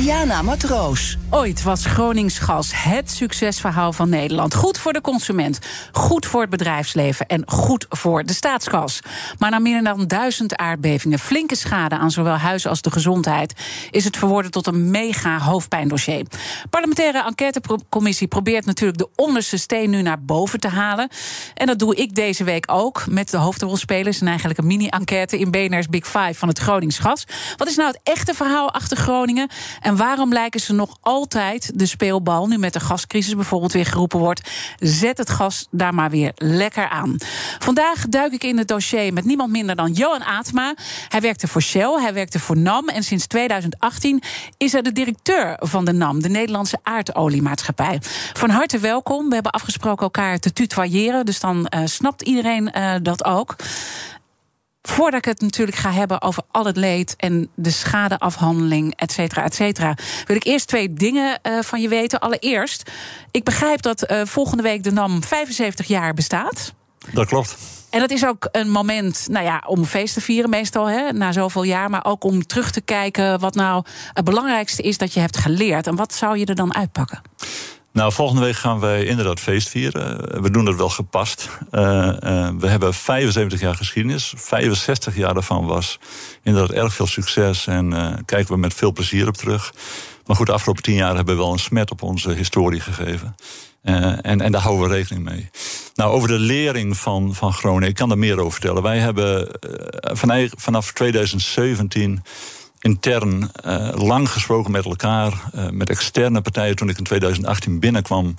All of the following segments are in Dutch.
Diana Matroos. Ooit was Groningsgas het succesverhaal van Nederland. Goed voor de consument, goed voor het bedrijfsleven en goed voor de staatskas. Maar na meer dan duizend aardbevingen, flinke schade aan zowel huizen als de gezondheid, is het verworden tot een mega hoofdpijndossier. Parlementaire enquêtecommissie probeert natuurlijk de onderste steen nu naar boven te halen. En dat doe ik deze week ook met de hoofdrolspelers en eigenlijk een mini-enquête in BNR's Big Five van het Groningsgas. Wat is nou het echte verhaal achter Groningen? En waarom lijken ze nog altijd de speelbal, nu met de gascrisis bijvoorbeeld weer geroepen wordt, zet het gas daar maar weer lekker aan. Vandaag duik ik in het dossier met niemand minder dan Johan Aatma. Hij werkte voor Shell, hij werkte voor NAM en sinds 2018 is hij de directeur van de NAM, de Nederlandse aardoliemaatschappij. Van harte welkom. We hebben afgesproken elkaar te tutoyeren, dus dan uh, snapt iedereen uh, dat ook. Voordat ik het natuurlijk ga hebben over al het leed en de schadeafhandeling, et cetera, et cetera, wil ik eerst twee dingen uh, van je weten. Allereerst, ik begrijp dat uh, volgende week de NAM 75 jaar bestaat. Dat klopt. En dat is ook een moment nou ja, om feest te vieren, meestal hè, na zoveel jaar. Maar ook om terug te kijken wat nou het belangrijkste is dat je hebt geleerd. En wat zou je er dan uitpakken? Nou, volgende week gaan wij inderdaad feest vieren. We doen dat wel gepast. Uh, uh, we hebben 75 jaar geschiedenis. 65 jaar daarvan was inderdaad erg veel succes. En uh, kijken we met veel plezier op terug. Maar goed, de afgelopen tien jaar hebben we wel een smet op onze historie gegeven. en, en daar houden we rekening mee. Nou, over de lering van, van Groningen, ik kan er meer over vertellen. Wij hebben vanaf 2017 intern uh, lang gesproken met elkaar, uh, met externe partijen. Toen ik in 2018 binnenkwam,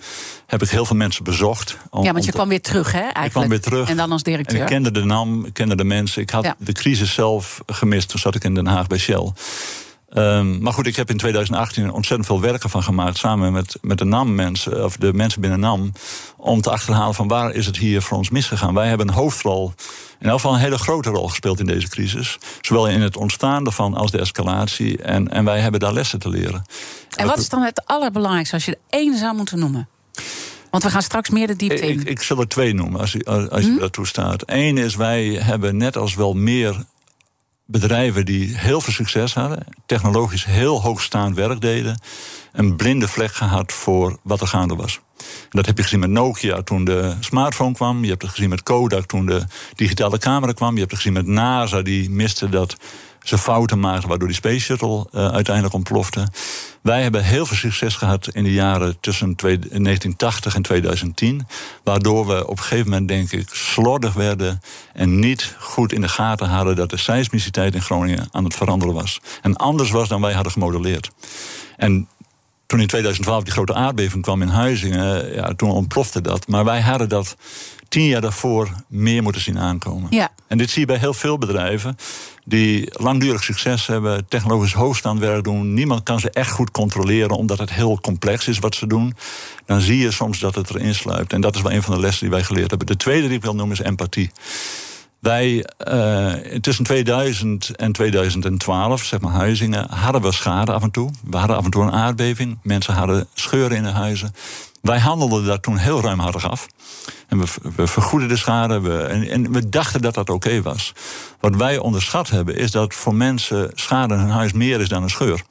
heb ik heel veel mensen bezocht. Om, ja, want je kwam weer terug, hè? Eigenlijk. Ik kwam weer terug. En dan als directeur. En ik kende de NAM, ik kende de mensen. Ik had ja. de crisis zelf gemist. Toen zat ik in Den Haag bij Shell. Um, maar goed, ik heb in 2018 ontzettend veel werken van gemaakt. Samen met, met de NAM-mensen, of de mensen binnen NAM. Om te achterhalen van waar is het hier voor ons misgegaan. Wij hebben een hoofdrol, in elk geval een hele grote rol gespeeld in deze crisis. Zowel in het ontstaan ervan als de escalatie. En, en wij hebben daar lessen te leren. En wat is dan het allerbelangrijkste als je er één zou moeten noemen? Want we gaan straks meer de diepte in. Ik, ik zal er twee noemen, als, u, als hm? je dat toestaat. Eén is, wij hebben net als wel meer bedrijven die heel veel succes hadden, technologisch heel hoogstaand werk deden, een blinde vlek gehad voor wat er gaande was. Dat heb je gezien met Nokia toen de smartphone kwam. Je hebt het gezien met Kodak toen de digitale camera kwam. Je hebt het gezien met NASA, die miste dat ze fouten maakten, waardoor die Space Shuttle uh, uiteindelijk ontplofte. Wij hebben heel veel succes gehad in de jaren tussen 1980 en 2010. Waardoor we op een gegeven moment, denk ik, slordig werden. En niet goed in de gaten hadden dat de seismiciteit in Groningen aan het veranderen was. En anders was dan wij hadden gemodelleerd. En toen in 2012 die grote aardbeving kwam in Huizingen, ja, toen ontplofte dat. Maar wij hadden dat tien jaar daarvoor meer moeten zien aankomen. Ja. En dit zie je bij heel veel bedrijven die langdurig succes hebben, technologisch hoogstaand werk doen. Niemand kan ze echt goed controleren omdat het heel complex is wat ze doen. Dan zie je soms dat het erin sluipt. En dat is wel een van de lessen die wij geleerd hebben. De tweede die ik wil noemen is empathie. Wij, uh, tussen 2000 en 2012, zeg maar Huizingen, hadden we schade af en toe. We hadden af en toe een aardbeving. Mensen hadden scheuren in de huizen. Wij handelden daar toen heel ruimhartig af. En we, vergoeden de schade. We, en, we dachten dat dat oké was. Wat wij onderschat hebben, is dat voor mensen schade in hun huis meer is dan een scheur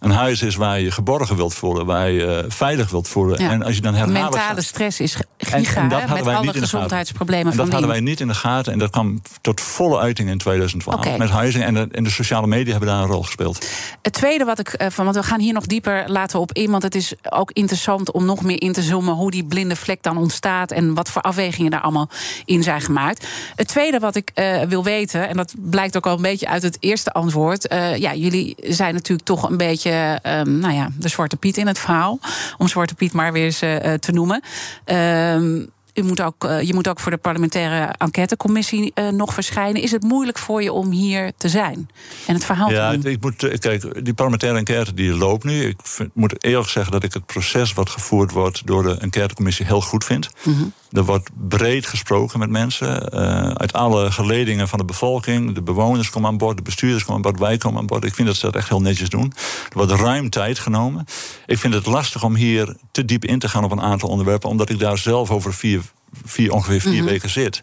een huis is waar je geborgen wilt voelen, waar je uh, veilig wilt voelen. Ja. En als je dan. Mentale stress is giga, en, en met alle gezondheidsproblemen en van dat hadden wij niet in de gaten. En dat kwam tot volle uiting in 2012 okay. met huizing. En de, en de, sociale media hebben daar een rol gespeeld. Het tweede wat ik uh, van, want we gaan hier nog dieper laten op in, want het is ook interessant om nog meer in te zoomen hoe die blinde vlek dan ontstaat en wat voor afwegingen daar allemaal in zijn gemaakt. Het tweede wat ik uh, wil weten, en dat blijkt ook al een beetje uit het eerste antwoord. ja, jullie zijn natuurlijk toch een beetje beetje ehm, nou ja, de Zwarte Piet in het verhaal. Om Zwarte Piet maar weer eens te noemen. Ehm, u moet ook, uh, je moet ook voor de parlementaire enquêtecommissie uh, nog verschijnen. Is het moeilijk voor je om hier te zijn en het verhaal ja, te doen? Ik moet, kijk, die parlementaire enquête die loopt nu. Ik vind, moet eerlijk zeggen dat ik het proces wat gevoerd wordt door de enquêtecommissie heel goed vind. Mm -hmm. Er wordt breed gesproken met mensen. Uh, uit alle geledingen van de bevolking. De bewoners komen aan boord, de bestuurders komen aan boord, wij komen aan boord. Ik vind dat ze dat echt heel netjes doen. Er wordt ruim tijd genomen. Ik vind het lastig om hier te diep in te gaan op een aantal onderwerpen, omdat ik daar zelf over vier, vier ongeveer vier mm -hmm. weken zit.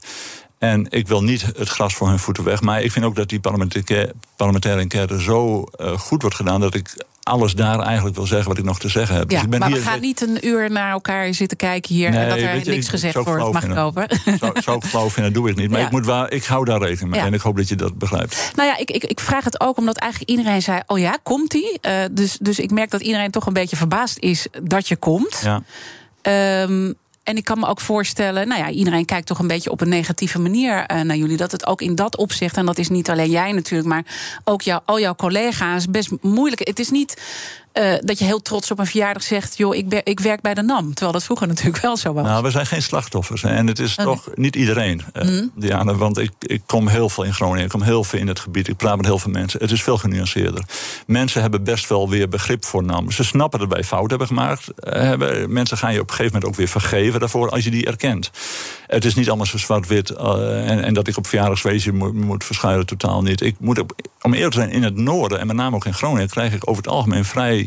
En ik wil niet het gras voor hun voeten weg. Maar ik vind ook dat die parlementaire, enquête zo uh, goed wordt gedaan dat ik alles daar eigenlijk wil zeggen wat ik nog te zeggen heb. Ja, dus ik ben maar hier, we gaan niet een uur naar elkaar zitten kijken hier Nee, en dat er je, niks ik- gezegd ik wordt. Mag ik hopen? Zou, zou ik flauw vinden, doe ik niet. Maar Ja. ik, moet wel, ik hou daar rekening mee. Ja. En ik hoop dat je dat begrijpt. Nou ja, ik, ik, ik vraag het ook omdat eigenlijk iedereen zei: Oh ja, komt die? Eh, dus, dus ik merk dat iedereen toch een beetje verbaasd is dat je komt. Ja. Ehm, en ik kan me ook voorstellen, nou ja, iedereen kijkt toch een beetje op een negatieve manier eh, naar jullie. Dat het ook in dat opzicht, en dat is niet alleen jij natuurlijk, maar ook jou, al jouw collega's, best moeilijk. Het is niet eh, dat je heel trots op een verjaardag zegt: joh, ik, ben, ik werk bij de NAM. Terwijl dat vroeger natuurlijk wel zo was. Nou, we zijn geen slachtoffers. hè. En het is Oké. toch niet iedereen. Diana. Want ik, ik kom heel veel in Groningen. Ik kom heel veel in het gebied. Ik praat met heel veel mensen. Het is veel genuanceerder. Mensen hebben best wel weer begrip voor NAM. Ze snappen dat wij fout hebben gemaakt. Eh, mensen gaan je op een gegeven moment ook weer vergeven daarvoor als je die erkent. Het is niet allemaal zo zwart-wit. en, en dat ik op verjaardagsfeestje moet, moet verschuilen, totaal niet. Ik moet op, om eerlijk te zijn, in het noorden, en met name ook in Groningen, krijg ik over het algemeen vrij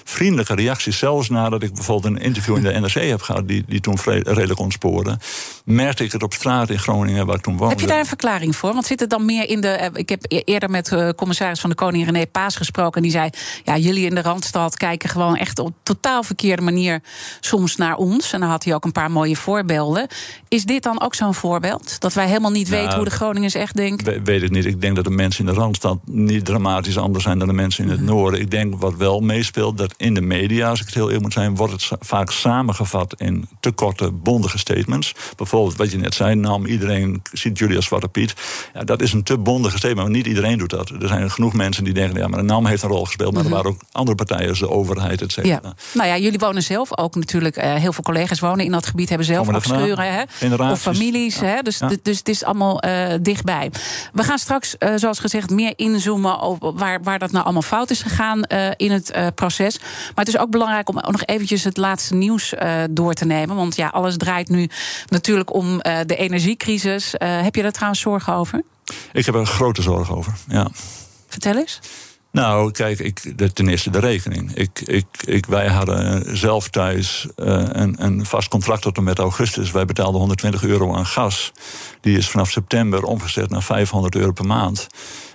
vriendelijke reacties. Zelfs nadat ik bijvoorbeeld een interview in de NRC heb gehad, die, die toen redelijk ontspoorde. Merkte ik het op straat in Groningen, waar ik toen woonde. Heb je daar een verklaring voor? Want zit het dan meer in de. eh, Ik heb e- eerder met eh, commissaris van de Koning René Paas gesproken. En die zei: Ja, jullie in de randstad kijken gewoon echt op totaal verkeerde manier soms naar ons. En dan had hij ook een paar mooie voorbeelden. Is dit dan ook zo'n voorbeeld? Dat wij helemaal niet Nou, weten hoe de Groningers echt denken? We- weet ik niet. Ik denk dat de mensen in de Randstad niet dramatisch anders zijn dan de mensen in Mhm. het noorden. Ik denk wat wel meespeelt, dat in de media, als ik het heel eerlijk moet zijn, wordt het vaak samengevat in te korte, bondige statements. Bijvoorbeeld wat je net zei, nam iedereen ziet jullie als Zwarte Piet. Ja, dat is een te bondige statement, maar niet iedereen doet dat. Er zijn genoeg mensen die denken, ja, maar de NAM heeft een rol gespeeld, maar er waren ook andere partijen, als de overheid, et cetera. Mhm. Ja. Nou ja, jullie wonen zelf ook natuurlijk. eh, heel veel collega's wonen in dat gebied, hebben zelf ook scheuren. Hè? Of families. Ja. Hè? Dus, Ja. dus het is allemaal eh, dichtbij. We gaan straks, eh, zoals gezegd, meer inzoomen op waar, waar dat nou allemaal fout is gegaan in het proces. Maar het is ook belangrijk om ook nog eventjes het laatste nieuws eh, door te nemen. Want ja, alles draait nu natuurlijk om eh, de energiecrisis. Eh, heb je daar trouwens zorgen over? Ik heb er grote zorgen over. Ja. Vertel eens. Nou, kijk, ik, de, ten eerste de rekening. Ik, ik, ik, wij hadden zelf thuis een, een vast contract tot en met augustus. Wij betaalden 120 euro aan gas. Die is vanaf september omgezet naar 500 euro per maand.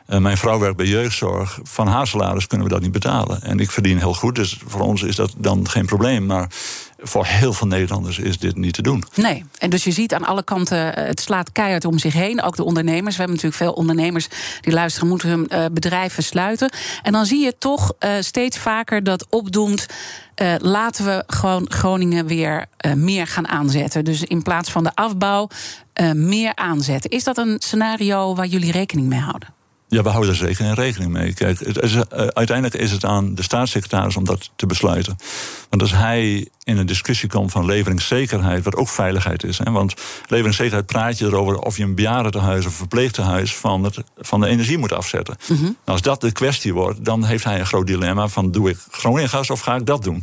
Eh, mijn vrouw werkt bij jeugdzorg. Van haar salaris kunnen we dat niet betalen. En ik verdien heel goed, dus voor ons is dat dan geen probleem. Maar voor heel veel Nederlanders is dit niet te doen. Nee, en dus je ziet aan alle kanten, eh, het slaat keihard om zich heen. Ook de ondernemers. We hebben natuurlijk veel ondernemers die luisteren, moeten hun eh, bedrijven sluiten. En dan zie je toch steeds vaker dat opdoemt. laten we gewoon Groningen weer meer gaan aanzetten. Dus in plaats van de afbouw meer aanzetten. Is dat een scenario waar jullie rekening mee houden? Ja, we houden er zeker in rekening mee. Kijk, het is, eh, uiteindelijk is het aan de staatssecretaris om dat te besluiten. Want als hij in een discussie komt van leveringszekerheid, wat ook veiligheid is. Hè, want leveringszekerheid praat je erover of je een bejaardentehuis of een verpleegtehuis van, het, van de energie moet afzetten. Nou, als dat de kwestie wordt, dan heeft hij een groot dilemma van doe ik Groningen gas of ga ik dat doen?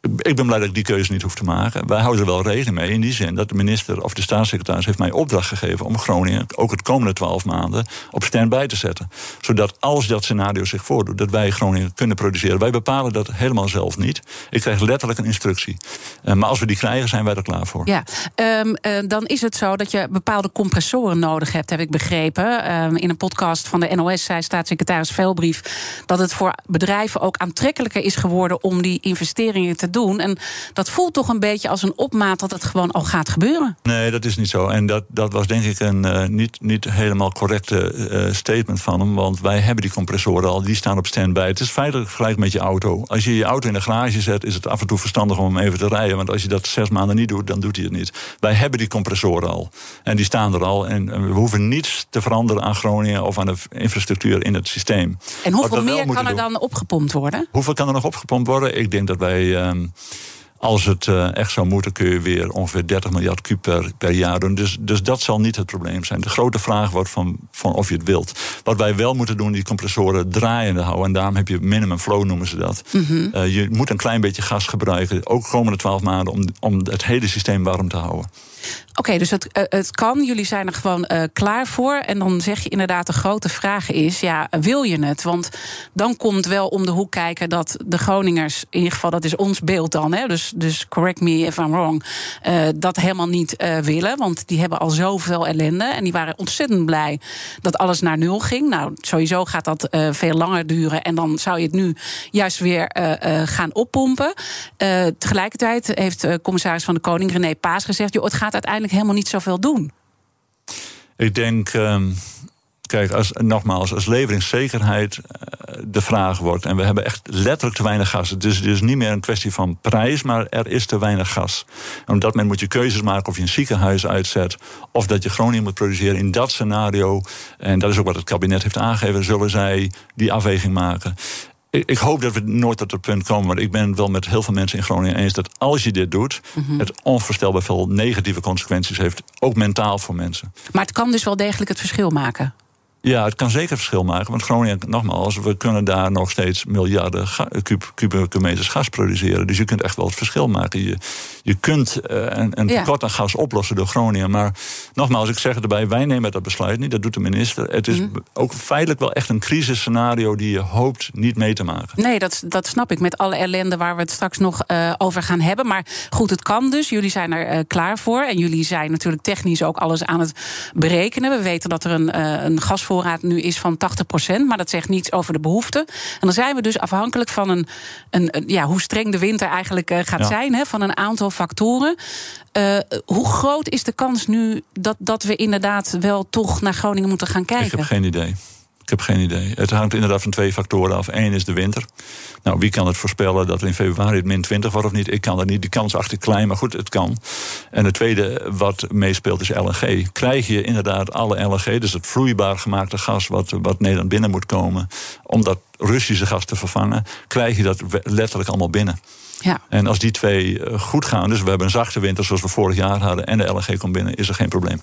Ik ben blij dat ik die keuze niet hoef te maken. Wij houden er wel rekening mee in die zin dat de minister of de staatssecretaris heeft mij opdracht gegeven om Groningen ook het komende twaalf maanden op stand-by te zetten. Zodat als dat scenario zich voordoet, dat wij Groningen kunnen produceren. Wij bepalen dat helemaal zelf niet. Ik krijg letterlijk een instructie. Eh, maar als we die krijgen, zijn wij er klaar voor. Ja, ehm, eh, dan is het zo dat je bepaalde compressoren nodig hebt, heb ik begrepen. Ehm, in een podcast van de NOS zei staatssecretaris Velbrief dat het voor bedrijven ook aantrekkelijker is geworden om die investeringen te doen. En dat voelt toch een beetje als een opmaat dat het gewoon al gaat gebeuren. Nee, dat is niet zo. En dat, dat was denk ik een uh, niet, niet helemaal correcte uh, statement van hem. Want wij hebben die compressoren al, die staan op standby. Het is feitelijk gelijk met je auto. Als je je auto in de garage zet, is het af en toe verstandig om hem even te rijden. Want als je dat zes maanden niet doet, dan doet hij het niet. Wij hebben die compressoren al. En die staan er al. En we hoeven niets te veranderen aan Groningen of aan de infrastructuur in het systeem. En hoeveel meer kan er dan opgepompt worden? Hoeveel kan er nog opgepompt worden? Ik denk dat wij. Um, als het uh, echt zou moeten, kun je weer ongeveer 30 miljard kub per, per jaar doen. Dus, dus dat zal niet het probleem zijn. De grote vraag wordt van, van of je het wilt. Wat wij wel moeten doen, die compressoren draaiende houden. En daarom heb je minimum flow, noemen ze dat. Mm -hmm. uh, je moet een klein beetje gas gebruiken, ook komende 12 maanden, om, om het hele systeem warm te houden. Oké, dus het, uh, het kan. Jullie zijn er gewoon uh, klaar voor. En dan zeg je inderdaad, de grote vraag is: ja, wil je het? Want dan komt wel om de hoek kijken dat de Groningers, in ieder geval dat is ons beeld dan, hè, dus, dus correct me if I'm wrong, uh, dat helemaal niet willen. Want die hebben al zoveel ellende. En die waren ontzettend blij dat alles naar nul ging. Nou, sowieso gaat dat veel langer duren. En dan zou je het nu juist weer gaan oppompen. tegelijkertijd heeft commissaris van de Koning René Paas gezegd: joh, het gaat uiteindelijk helemaal niet zoveel doen? Ik denk. Um kijk, als, nogmaals, als leveringszekerheid uh, de vraag wordt. En we hebben echt letterlijk te weinig gas. Het is dus niet meer een kwestie van prijs, maar er is te weinig gas. En op dat moment moet je keuzes maken of je een ziekenhuis uitzet. of dat je Groningen moet produceren. In dat scenario, en dat is ook wat het kabinet heeft aangegeven, zullen zij die afweging maken ik, hoop dat we nooit tot het punt komen. Maar ik ben wel met heel veel mensen in Groningen eens dat als je dit doet, mhm. het onvoorstelbaar veel negatieve consequenties heeft. Ook mentaal voor mensen. Maar het kan dus wel degelijk het verschil maken. Ja, het kan zeker verschil maken. Want Groningen, nogmaals, we kunnen daar nog steeds miljarden kubieke meters gas produceren. Dus je kunt echt wel het verschil maken. Je, je kunt uh, een, een tekort aan gas oplossen door Groningen. Maar nogmaals, ik zeg het erbij, wij nemen dat besluit niet. Dat doet de minister. Het is mhm. ook feitelijk wel echt een crisisscenario die je hoopt niet mee te maken. Nee, dat, dat snap ik. Met alle ellende waar we het straks nog uh, over gaan hebben. Maar goed, het kan dus. Jullie zijn er uh, klaar voor. En jullie zijn natuurlijk technisch ook alles aan het berekenen. We weten dat er een, een gas voorraad nu is van 80%, maar dat zegt niets over de behoefte. En dan zijn we dus afhankelijk van een, een, ja, hoe streng de winter eigenlijk uh, gaat zijn, hè, van een aantal factoren. Uh, hoe groot is de kans nu dat, dat we inderdaad wel toch naar Groningen moeten gaan kijken? Ik heb geen idee. Ik heb geen idee. Het hangt inderdaad van twee factoren af. Eén is de winter. Nou, wie kan het voorspellen dat er in februari het min 20 wordt of niet? Ik kan dat niet. Die kans achter klein, maar goed, het kan. En het tweede wat meespeelt is LNG. Krijg je inderdaad alle LNG, dus het vloeibaar gemaakte gas wat, wat Nederland binnen moet komen, om dat Russische gas te vervangen, krijg je dat letterlijk allemaal binnen. Ja. En als die twee eh, goed gaan, dus we hebben een zachte winter zoals we vorig jaar hadden en de LNG komt binnen, is er geen probleem.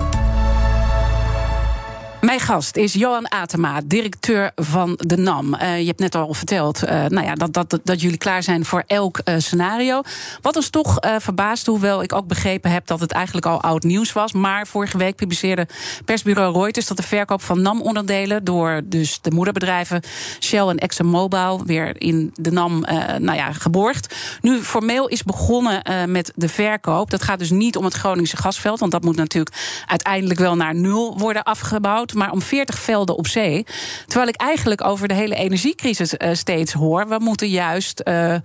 Mijn gast is Johan Atema, directeur van de NAM. Uh, je hebt net al verteld uh, nou ja, dat, dat, dat jullie klaar zijn voor elk uh, scenario. Wat ons toch verbaast, hoewel ik ook begrepen heb dat het eigenlijk al oud nieuws was. Maar vorige week publiceerde persbureau Reuters dat de verkoop van NAM-onderdelen door dus de moederbedrijven Shell en ExxonMobil weer in de NAM nou ja, geborgd. Nu formeel is begonnen met de verkoop. Dat gaat dus niet om het Groningse gasveld, want dat moet natuurlijk uiteindelijk wel naar nul worden afgebouwd maar om 40 velden op zee. Terwijl ik eigenlijk over de hele energiecrisis uh, steeds hoor. We moeten juist uh,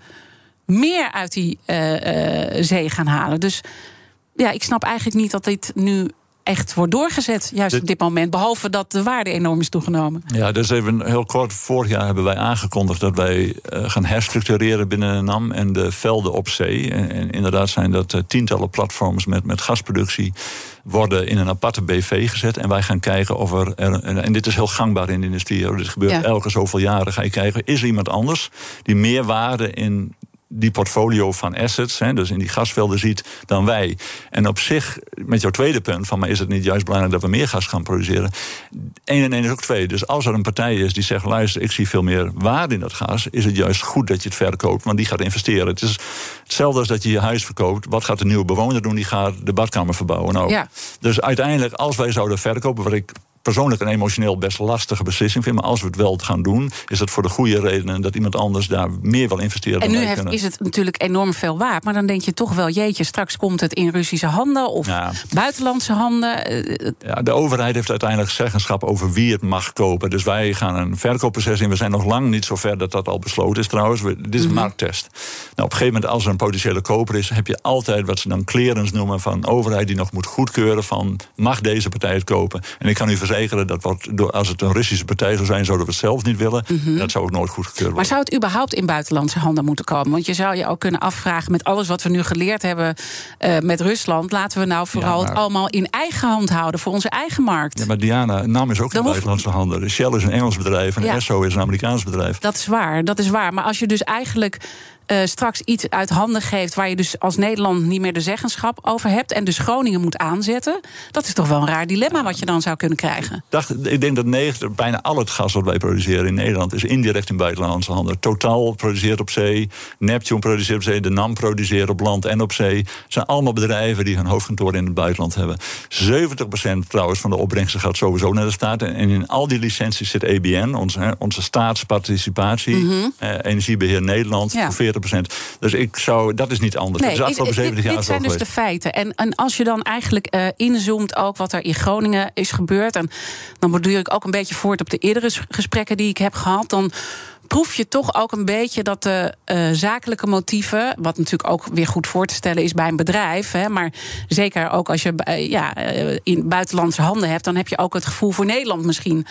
meer uit die uh, zee gaan halen. Dus ja, ik snap eigenlijk niet dat dit nu echt wordt doorgezet, juist op dit moment. Behalve dat de waarde enorm is toegenomen. Ja, dus even heel kort. Vorig jaar hebben wij aangekondigd dat wij uh, gaan herstructureren binnen NAM en de velden op zee. En, en inderdaad zijn dat uh, tientallen platforms met, met gasproductie worden in een aparte BV gezet. En wij gaan kijken of er. En dit is heel gangbaar in de industrie. Dit gebeurt elke zoveel jaren. Ga je kijken, is er iemand anders die meer waarde in die portfolio van assets, hè, dus in die gasvelden ziet, dan wij. En op zich, met jouw tweede punt, van maar is het niet juist belangrijk dat we meer gas gaan produceren? Eén en één is ook twee. Dus als er een partij is die zegt, luister, ik zie veel meer waarde in dat gas, is het juist goed dat je het verkoopt, want die gaat investeren. Het is hetzelfde als dat je je huis verkoopt. Wat gaat de nieuwe bewoner doen? Die gaat de badkamer verbouwen. Nou, ja. Dus uiteindelijk, als wij zouden verkopen, wat ik persoonlijk en emotioneel best lastige beslissing vind. Maar als we het wel gaan doen, is dat voor de goede redenen dat iemand anders daar meer wil investeren. En dan nu heeft, is het natuurlijk enorm veel waard. Maar dan denk je toch wel, jeetje, straks komt het in Russische handen of Ja. buitenlandse handen. Eh, Ja, de overheid heeft uiteindelijk zeggenschap over wie het mag kopen. Dus wij gaan een verkoopproces in. We zijn nog lang niet zo ver dat dat al besloten is trouwens. We- dit is een markttest. Nou, op een gegeven moment, als er een potentiële koper is... heb je altijd wat ze dan clearance noemen van overheid... die nog moet goedkeuren van, mag deze partij het kopen? En ik kan u verzekeren dat door, als het een Russische partij zou zijn... zouden we het zelf niet willen. En dat zou ook nooit goedgekeurd worden. Maar zou het überhaupt in buitenlandse handen moeten komen? Want je zou je ook kunnen afvragen met alles wat we nu geleerd hebben eh, met Rusland. Laten we nou vooral maar- het allemaal in eigen hand houden voor onze eigen markt. Ja, maar Diana, NAM is ook in hoeft- buitenlandse handen. Dus Shell is een Engels bedrijf en Ja. Esso is een Amerikaans bedrijf. Dat is waar, dat is waar. Maar als je dus eigenlijk eh, straks iets uit handen geeft waar je dus als Nederland niet meer de zeggenschap over hebt en dus Groningen moet aanzetten, dat is toch wel een raar dilemma wat je dan zou kunnen krijgen. dacht, ik denk dat 90, bijna al het gas wat wij produceren in Nederland is indirect in buitenlandse handen. Totaal produceert op zee, Neptune produceert op zee, de NAM produceert op land en op zee. Het zijn allemaal bedrijven die hun hoofdkantoor in het buitenland hebben. 70% trouwens van de opbrengsten gaat sowieso naar de staat. En in al die licenties zit EBN, onze, onze staatsparticipatie, eh, Energiebeheer Nederland, Mhm. Ja. voor 40%. Dus ik zou, dat is niet anders. dat is de afgelopen dit- 70 jaar dit zo zijn dus geweest. de feiten. En, en als je dan eigenlijk eh, inzoomt ook wat er in Groningen is gebeurd... en dan borduur ik ook een beetje voort op de eerdere gesprekken die ik heb gehad... dan proef je toch ook een beetje dat de eh, zakelijke motieven... wat natuurlijk ook weer goed voor te stellen is bij een bedrijf... Hè, maar zeker ook als je eh, ja, in buitenlandse handen hebt... dan heb je ook het gevoel voor Nederland misschien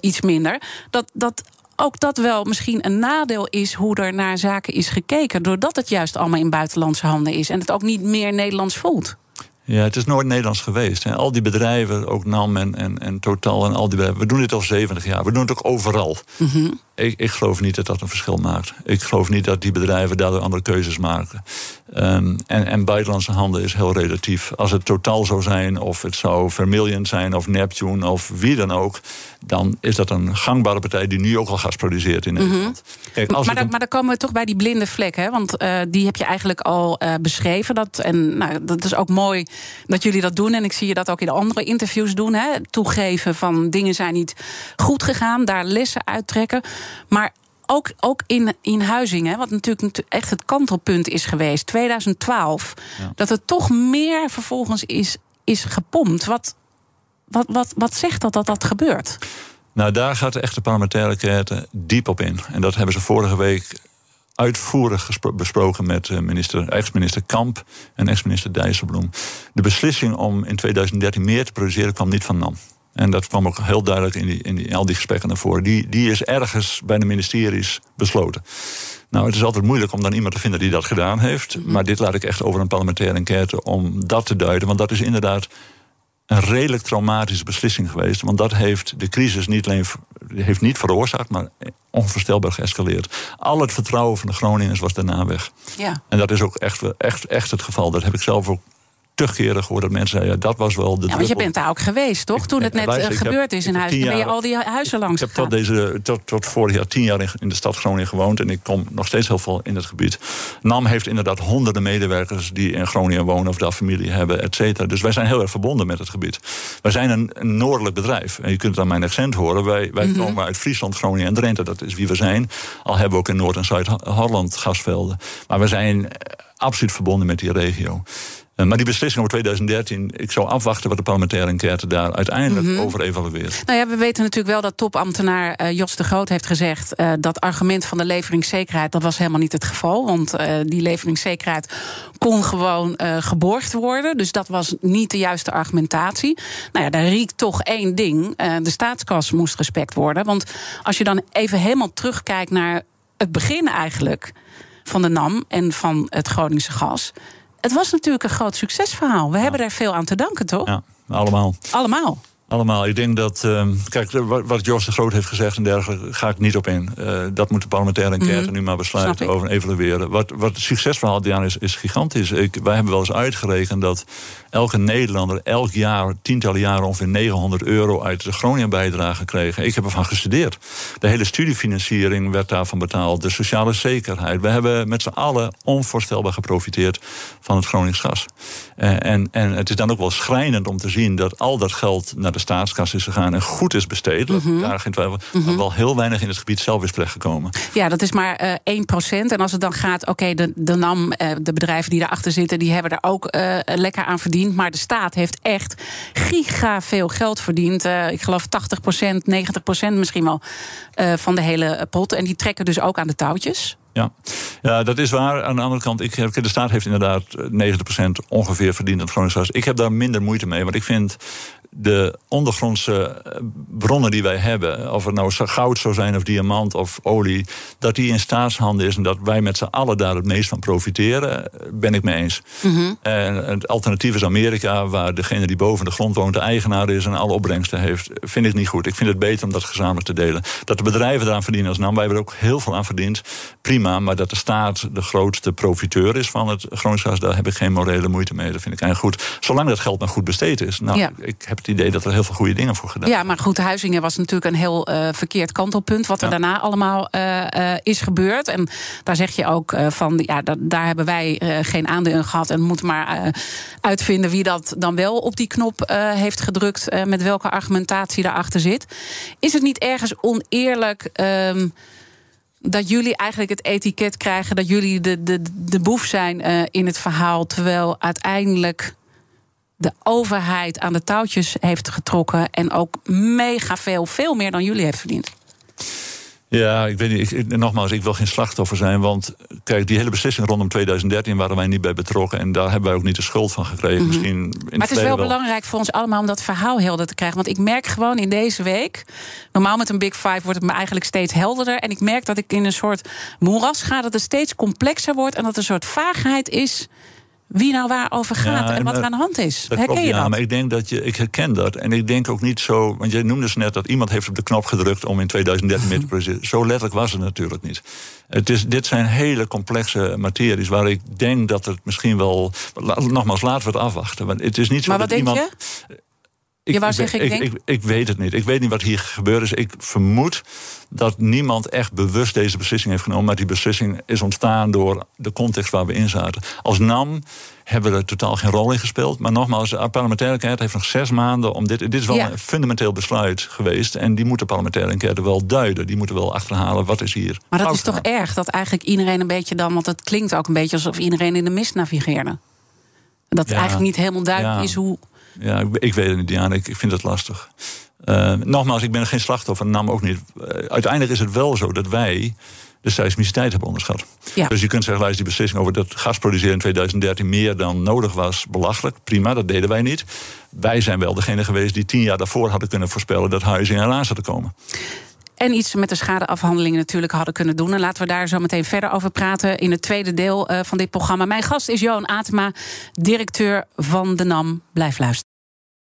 iets minder... dat, dat ook dat wel misschien een nadeel is hoe er naar zaken is gekeken. Doordat het juist allemaal in buitenlandse handen is. En het ook niet meer Nederlands voelt. Ja, het is nooit Nederlands geweest. Hè. Al die bedrijven, ook NAM en, en, en Total en al die bedrijven... we doen dit al 70 jaar. We doen het ook overal. Ik, ik geloof niet dat dat een verschil maakt. Ik geloof niet dat die bedrijven daardoor andere keuzes maken. Ehm, en, en buitenlandse handen is heel relatief. Als het Total zou zijn, of het zou Vermilion zijn... of Neptune, of wie dan ook... dan is dat een gangbare partij die nu ook al gas produceert in Nederland. Kijk, als Maar dan, een- maar dan komen we toch bij die blinde vlek. Hè? Want eh, die heb je eigenlijk al eh, beschreven. Dat, en nou, dat is ook mooi dat jullie dat doen. En ik zie je dat ook in andere interviews doen. Hè? Toegeven van dingen zijn niet goed gegaan. Daar lessen uittrekken. Maar ook, ook in, in Huizingen, wat natuurlijk natu- echt het kantelpunt is geweest. 2012. Dat er toch meer vervolgens is, is gepompt. Wat, wat, wat, wat zegt dat dat dat gebeurt? Nou, daar gaat de echte parlementaire enquête diep op in. En dat hebben ze vorige week uitvoerig besproken met eh, minister, ex-minister Kamp en ex-minister Dijsselbloem. De beslissing om in 2013 meer te produceren kwam niet van NAM. En dat kwam ook heel duidelijk in, die, in, die, in al die gesprekken naar voren. Die, die is ergens bij de ministeries besloten. Nou, het is altijd moeilijk om dan iemand te vinden die dat gedaan heeft. Maar dit laat ik echt over een parlementaire enquête om dat te duiden. Want dat is inderdaad een redelijk traumatische beslissing geweest. Want dat heeft de crisis niet alleen heeft niet veroorzaakt, maar onvoorstelbaar geëscaleerd. Al het vertrouwen van de Groningers was daarna weg. Ja. En dat is ook echt, echt, echt het geval. Dat heb ik zelf ook te gehoord. Dat mensen zeiden, ja, dat was wel de Ja, want je bent daar ook geweest, toch? Toen het net eh, ik heb- gebeurd is in huis. ben je al die huizen langs Ik heb tot, deze, tot, tot vorig jaar tien jaar in, in de stad Groningen gewoond. En ik kom nog steeds heel veel in het gebied. NAM heeft inderdaad honderden medewerkers die in Groningen wonen of daar familie hebben, et cetera. Dus wij zijn heel erg verbonden met het gebied. Wij zijn een, een noordelijk bedrijf. En je kunt het aan mijn accent horen. Wij, wij Mhm. komen uit Friesland, Groningen en Drenthe. Dat is wie we zijn. Al hebben we ook in Noord- en Zuid-Holland gasvelden. Maar we zijn eh, absoluut verbonden met die regio. Eh, Maar die beslissing over 2013, ik zou afwachten wat de parlementaire enquête daar uiteindelijk Mhm. over evalueert. Nou ja, we weten natuurlijk wel dat topambtenaar eh, Jos de Groot heeft gezegd... eh, dat argument van de leveringszekerheid, dat was helemaal niet het geval. Want die leveringszekerheid kon gewoon geborgd worden. Dus dat was niet de juiste argumentatie. Nou ja, daar riekt toch één ding. de staatskas moest respect worden. Want als je dan even helemaal terugkijkt naar het begin eigenlijk... van de NAM en van het Groningse gas... Het was natuurlijk een groot succesverhaal. We hebben daar veel aan te danken, toch? Ja, allemaal. Allemaal. Allemaal. Ik denk dat. ehm, kijk, wat, wat Jos de Groot heeft gezegd en dergelijke. ga ik niet op in. Eh, dat moet de parlementaire enquête Mhm. nu maar besluiten over en evalueren. Wat, wat het succesverhaal Diana is, is gigantisch. Ik, wij hebben wel eens uitgerekend dat. Elke Nederlander elk jaar, tientallen jaren, ongeveer 900 euro uit de Groningen bijdrage gekregen. Ik heb ervan gestudeerd. De hele studiefinanciering werd daarvan betaald. De sociale zekerheid. We hebben met z'n allen onvoorstelbaar geprofiteerd van het Gronings gas. Eh, en, en het is dan ook wel schrijnend om te zien dat al dat geld naar de staatskas is gegaan en goed is besteed. Mhm. Daar geen twijfel. Maar wel heel weinig in het gebied zelf is terechtgekomen. Ja, dat is maar eh 1%. En als het dan gaat, oké, de, de NAM, eh, de bedrijven die daarachter zitten, die hebben daar ook lekker aan verdiend. Maar de staat heeft echt giga veel geld verdiend. Eh, ik geloof 80%, 90% misschien wel eh, van de hele pot. En die trekken dus ook aan de touwtjes. Ja. dat is waar. Aan de andere kant, ik, de staat heeft inderdaad eh, 90% ongeveer verdiend aan het. Ik heb daar minder moeite mee, want ik vind de ondergrondse eh, bronnen die wij hebben, of het nou goud zou zijn of diamant of olie, dat die in staatshanden is en dat wij met z'n allen daar het meest van profiteren, ben ik mee eens. En het alternatief is Amerika, waar degene die boven de grond woont de eigenaar is en alle opbrengsten heeft, vind ik niet goed. Ik vind het beter om dat gezamenlijk te delen. Dat de bedrijven eraan verdienen als NAM, wij hebben er ook heel veel aan verdiend, prima, maar dat de staat de grootste profiteur is van het Groningsgas, daar heb ik geen morele moeite mee. Dat vind ik eigenlijk goed. Zolang dat geld maar goed besteed is. Nou, Ja. ik heb het idee dat er heel veel goede dingen voor gedaan Ja, maar goed, Huizingen was natuurlijk een heel eh, verkeerd kantelpunt. Wat er Ja. daarna allemaal eh, eh, is gebeurd. En daar zeg je ook van, ja, da- daar hebben wij geen aandeel in gehad. En moeten maar uitvinden wie dat dan wel op die knop heeft gedrukt. met welke argumentatie daarachter zit. Is het niet ergens oneerlijk. ehm, dat jullie eigenlijk het etiket krijgen dat jullie de, de, de boef zijn in het verhaal. Terwijl uiteindelijk de overheid aan de touwtjes heeft getrokken. En ook mega veel, veel meer dan jullie heeft verdiend. Ja, ik weet niet. Ik, nogmaals, ik wil geen slachtoffer zijn. Want kijk, die hele beslissing rondom 2013 waren wij niet bij betrokken. En daar hebben wij ook niet de schuld van gekregen. Misschien in Mhm. Maar het is verleden wel belangrijk voor ons allemaal om dat verhaal helder te krijgen. Want ik merk gewoon in deze week. Normaal met een Big Five wordt het me eigenlijk steeds helderder. En ik merk dat ik in een soort moeras ga. Dat het steeds complexer wordt. En dat er een soort vaagheid is. Wie nou waarover gaat Ja, en wat er maar- aan de hand is. Dat Herken klopt, je ja, dat? maar ik denk dat je, ik herken dat. En ik denk ook niet zo. Want jij noemde dus net dat iemand heeft op de knop gedrukt om in 2013 mee te presenteren. Zo letterlijk was het natuurlijk niet. Het is, dit zijn hele complexe materies waar ik denk dat het misschien wel. Nogmaals, laten we het afwachten. Want het is niet zo Maar dat wat denk iemand. Je? Je wou zeggen, ik ik, denk- ik, ik weet het niet. Ik weet niet wat hier gebeurd is. Ik vermoed dat niemand echt bewust deze beslissing heeft genomen. Maar die beslissing is ontstaan door de context waar we in zaten. Als NAM hebben we er totaal geen rol in gespeeld. Maar nogmaals, de parlementaire enquête heeft nog zes maanden om dit. Dit is wel Ja. een fundamenteel besluit geweest. En die moet de parlementaire enquête wel duiden. Die moeten wel achterhalen wat is hier. Maar dat is toch erg dat eigenlijk iedereen een beetje dan. Want het klinkt ook een beetje alsof iedereen in de mist navigeerde. Dat Ja. eigenlijk niet helemaal duidelijk Ja. is hoe. Ja, ik, ik weet het niet, Diana. Ik, ik vind het lastig. Eh, nogmaals, ik ben geen slachtoffer, NAM ook niet. Eh, uiteindelijk is het wel zo dat wij de seismiciteit hebben onderschat. Ja. Dus je kunt zeggen, luister, die beslissing over dat gas produceren in 2013 meer dan nodig was, belachelijk. Prima, dat deden wij niet. Wij zijn wel degene geweest die tien jaar daarvoor hadden kunnen voorspellen dat Huizing eraan zou komen. En iets met de schadeafhandeling natuurlijk hadden kunnen doen. En laten we daar zo meteen verder over praten in het tweede deel eh, van dit programma. Mijn gast is Johan Atema, directeur van de NAM. Blijf luisteren.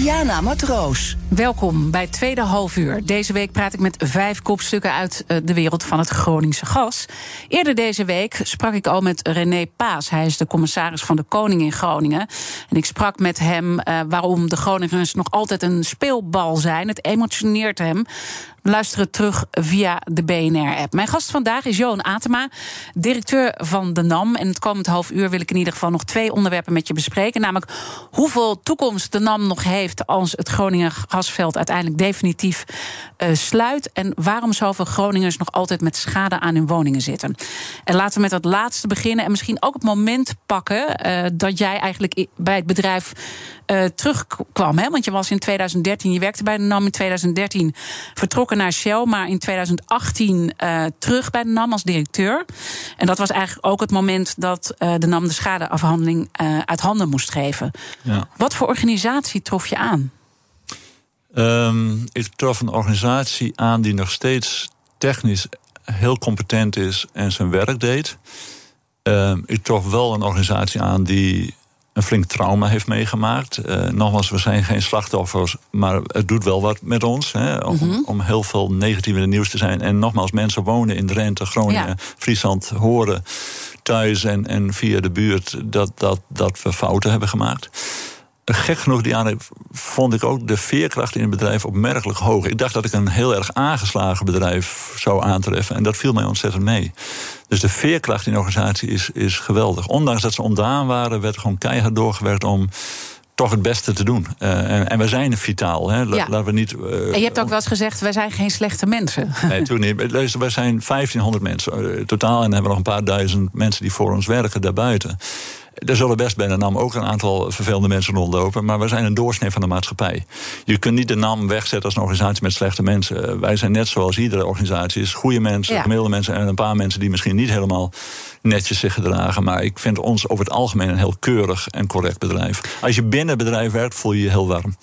Diana Matroos. Welkom bij tweede halfuur. Deze week praat ik met vijf kopstukken uit eh, de wereld van het Groningse gas. Eerder deze week sprak ik al met René Paas. Hij is de commissaris van de Koning in Groningen. En ik sprak met hem eh, waarom de Groningers nog altijd een speelbal zijn. Het emotioneert hem We luisteren terug via de BNR-app. Mijn gast vandaag is Johan Atema, directeur van de NAM. En het komend half uur wil ik in ieder geval nog twee onderwerpen met je bespreken. Namelijk hoeveel toekomst de NAM nog heeft als het Groningen gasveld uiteindelijk definitief uh, sluit. En waarom zoveel Groningers nog altijd met schade aan hun woningen zitten. En laten we met dat laatste beginnen. En misschien ook het moment pakken uh, dat jij eigenlijk bij het bedrijf uh, terugkwam. Hè? Want je was in 2013, je werkte bij de NAM in 2013, vertrokken naar Shell, maar in 2018 uh, terug bij de NAM als directeur. En dat was eigenlijk ook het moment dat uh, de NAM de schadeafhandeling uit handen moest geven. Ja. Wat voor organisatie trof je aan? Um, ik trof een organisatie aan die nog steeds technisch heel competent is en zijn werk deed. Um, ik trof wel een organisatie aan die een flink trauma heeft meegemaakt. Uh, nogmaals, we zijn geen slachtoffers, maar het doet wel wat met ons. Hè, om, mm -hmm. om, heel veel het nieuws te zijn. En nogmaals, mensen wonen in Drenthe, Groningen, ja. Friesland, horen thuis en, en via de buurt dat, dat, dat we fouten hebben gemaakt gek genoeg, Diana, vond ik ook de veerkracht in het bedrijf opmerkelijk hoog. Ik dacht dat ik een heel erg aangeslagen bedrijf zou aantreffen. En dat viel mij ontzettend mee. Dus de veerkracht in de organisatie is, is geweldig. Ondanks dat ze ontdaan waren, werd gewoon keihard doorgewerkt om toch het beste te doen. Uh, en, en, we zijn vitaal. Hè. Ja. Laten we niet, uh, en je hebt ook wel eens gezegd, wij zijn geen slechte mensen. Nee, toen niet. We zijn 1500 mensen uh, totaal. En hebben we nog een paar duizend mensen die voor ons werken daarbuiten. Er zullen best bij de NAM ook een aantal vervelende mensen rondlopen. Maar we zijn een doorsnee van de maatschappij. Je kunt niet de NAM wegzetten als een organisatie met slechte mensen. Wij zijn net zoals iedere organisatie. Is goede mensen, ja. gemiddelde mensen en een paar mensen die misschien niet helemaal netjes zich gedragen. Maar ik vind ons over het algemeen een heel keurig en correct bedrijf. Als je binnen het bedrijf werkt, voel je je heel warm.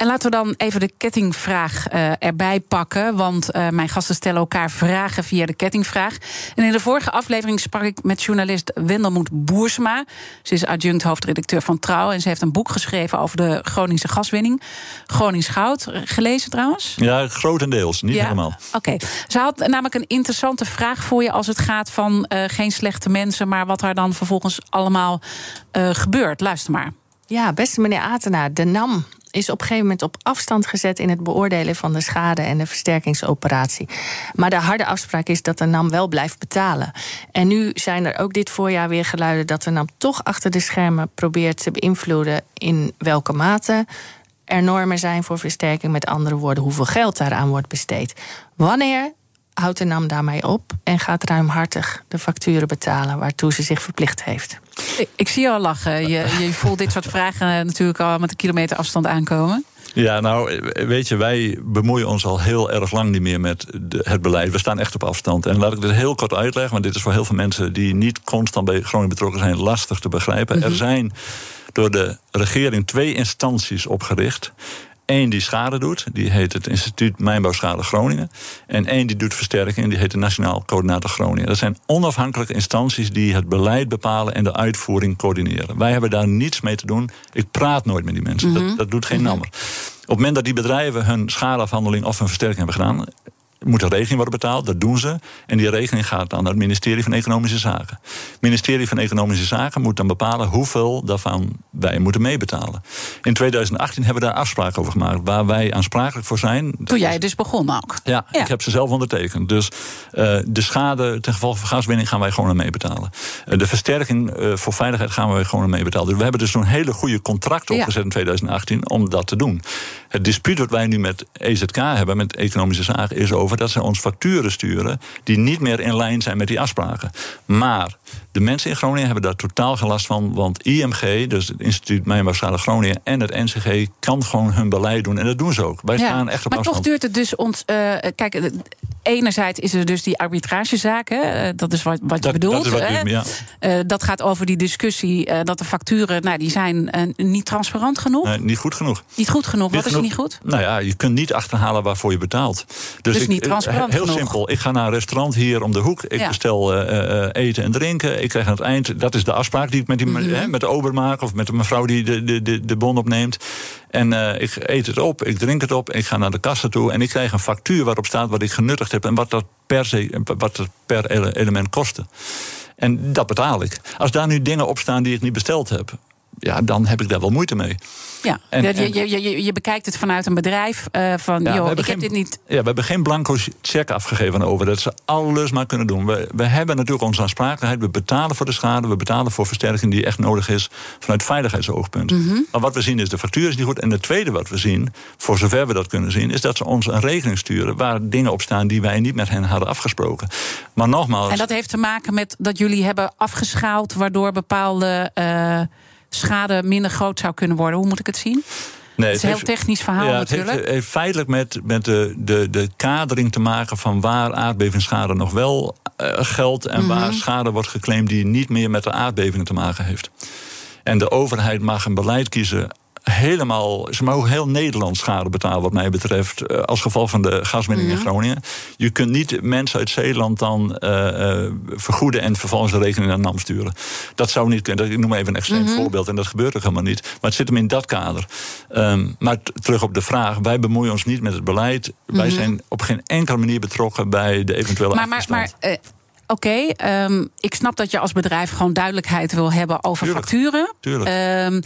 En laten we dan even de kettingvraag uh, erbij pakken. Want uh, mijn gasten stellen elkaar vragen via de kettingvraag. En in de vorige aflevering sprak ik met journalist Wendelmoed Boersma. Ze is adjunct hoofdredacteur van Trouw. En ze heeft een boek geschreven over de Groningse gaswinning. Gronings Goud. Gelezen trouwens? Ja, grotendeels. Niet ja? helemaal. Oké. Okay. Ze had namelijk een interessante vraag voor je als het gaat van uh, geen slechte mensen. Maar wat er dan vervolgens allemaal gebeurt. Luister maar. Ja, beste meneer Atena, de NAM is op een gegeven moment op afstand gezet in het beoordelen van de schade en de versterkingsoperatie. Maar de harde afspraak is dat de NAM wel blijft betalen. En nu zijn er ook dit voorjaar weer geluiden dat de NAM toch achter de schermen probeert te beïnvloeden in welke mate er normen zijn voor versterking. Met andere woorden, hoeveel geld daaraan wordt besteed. Wanneer houdt de NAM daarmee op en gaat ruimhartig de facturen betalen waartoe ze zich verplicht heeft. Ik, ik zie je al lachen. Je, je voelt dit soort vragen natuurlijk al met een kilometer afstand aankomen. Ja, nou, weet je, wij bemoeien ons al heel erg lang niet meer met de, het beleid. We staan echt op afstand. En laat ik dit heel kort uitleggen, want dit is voor heel veel mensen die niet constant bij Groningen betrokken zijn, lastig te begrijpen. Mm -hmm. Er zijn door de regering twee instanties opgericht. Eén die schade doet, die heet het Instituut Mijnbouwschade Groningen. En één die doet versterking, die heet de Nationaal Coördinator Groningen. Dat zijn onafhankelijke instanties die het beleid bepalen en de uitvoering coördineren. Wij hebben daar niets mee te doen. Ik praat nooit met die mensen. Mm -hmm. dat, dat, doet geen nammer. Op het moment dat die bedrijven hun schadeafhandeling of hun versterking hebben gedaan, moet een rekening worden betaald, dat doen ze. En die rekening gaat dan naar het ministerie van Economische Zaken. Het ministerie van Economische Zaken moet dan bepalen hoeveel daarvan wij moeten meebetalen. In 2018 hebben we daar afspraken over gemaakt, waar wij aansprakelijk voor zijn. Toen jij dus begon ook. Ja, ja. ik heb ze zelf ondertekend. Dus uh, de schade ten gevolge van gaswinning gaan wij gewoon aan meebetalen. Uh, de versterking uh, voor veiligheid gaan wij gewoon aan meebetalen. Dus we hebben dus een hele goede contract opgezet ja. in 2018 om dat te doen. Het dispuut wat wij nu met EZK hebben, met Economische Zaken, is over dat ze ons facturen sturen die niet meer in lijn zijn met die afspraken. Maar de mensen in Groningen hebben daar totaal geen last van, want IMG, dus het Instituut Mijnbouwschade Groningen en het NCG kan gewoon hun beleid doen en dat doen ze ook. Wij ja, staan echt op Maar afstand. toch duurt het dus ons. Uh, kijk, enerzijds is er dus die arbitragezaak, hè, uh, dat is wat, wat je bedoelt. Dat, is wat hè? u, ja. uh, dat gaat over die discussie dat de facturen, nou, die zijn niet transparant genoeg. Nee, niet goed genoeg. Niet goed genoeg. Niet wat genoeg. is niet goed? Nou ja, je kunt niet achterhalen waarvoor je betaalt. Dus, dus niet transparant Heel genoeg. simpel. Ik ga naar een restaurant hier om de hoek. Ik Ja. bestel eh, eh, eten en drinken. Ik krijg aan het eind, dat is de afspraak die ik met, die, Mhm. met de ober maak... of met de mevrouw die de, de, de, de bon opneemt. En eh, ik eet het op, ik drink het op, ik ga naar de kassa toe... en ik krijg een factuur waarop staat wat ik genuttigd heb... en wat dat per, se, wat het per ele- element kostte. En dat betaal ik. Als daar nu dingen op staan die ik niet besteld heb ja, dan heb ik daar wel moeite mee. Ja, En- je, je, je, je- je bekijkt het vanuit een bedrijf eh, van, Ja, we joh, hebben ik heb geen- dit niet... Ja, we hebben geen blanco check afgegeven over dat ze alles maar kunnen doen. We, we hebben natuurlijk onze aansprakelijkheid. We betalen voor de schade. We betalen voor versterking die echt nodig is vanuit veiligheidsoogpunt. Mhm. Maar wat we zien is de factuur is niet goed. En het tweede wat we zien, voor zover we dat kunnen zien, is dat ze ons een rekening sturen waar dingen op staan die wij niet met hen hadden afgesproken. Maar nogmaals. En dat heeft te maken met dat jullie hebben afgeschaald... waardoor bepaalde eh, schade minder groot zou kunnen worden. Hoe moet ik het zien? Nee, het is een heel technisch verhaal ja, het natuurlijk. heeft, heeft feitelijk met, met de, de, de kadering te maken van waar aardbevingsschade nog wel eh, geldt en Mhm. waar schade wordt geclaimd die niet meer met de aardbevingen te maken heeft. En de overheid mag een beleid kiezen. Helemaal, ze mogen heel Nederland schade betalen, wat mij betreft. eh, Als gevolg van de gaswinning Mhm. in Groningen. Je kunt niet mensen uit Zeeland dan eh, eh, vergoeden en vervolgens de rekening naar NAM sturen. Dat zou niet kunnen. Ik noem even een extreem Mhm. voorbeeld en dat gebeurt ook helemaal niet. Maar het zit hem in dat kader. Ehm, maar terug op de vraag: wij bemoeien ons niet met het beleid. Wij Mhm. zijn op geen enkele manier betrokken bij de eventuele Maar, maar, maar oké, ehm, ik snap dat je als bedrijf gewoon duidelijkheid wil hebben over Tuurlijk, facturen. tuurlijk. Ehm,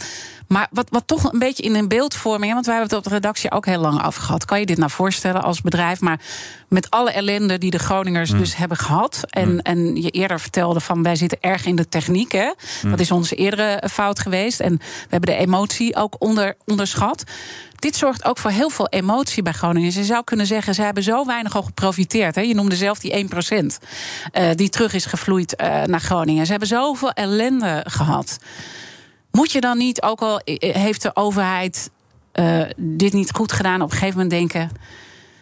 maar wat, wat toch een beetje in een beeldvorming, want wij hebben het op de redactie ook heel lang over gehad. Kan je dit nou voorstellen als bedrijf? Maar met alle ellende die de Groningers Hmm. dus hebben gehad. En, en je eerder vertelde van wij zitten erg in de techniek. Hè? Hmm. Dat is onze eerdere fout geweest. En we hebben de emotie ook onder, onderschat. Dit zorgt ook voor heel veel emotie bij Groningen. Je zou kunnen zeggen, ze hebben zo weinig al geprofiteerd. Hè? Je noemde zelf die 1% eh, die terug is gevloeid eh, naar Groningen. Ze hebben zoveel ellende gehad. Moet je dan niet, ook al eh, heeft de overheid eh, dit niet goed gedaan, op een gegeven moment denken.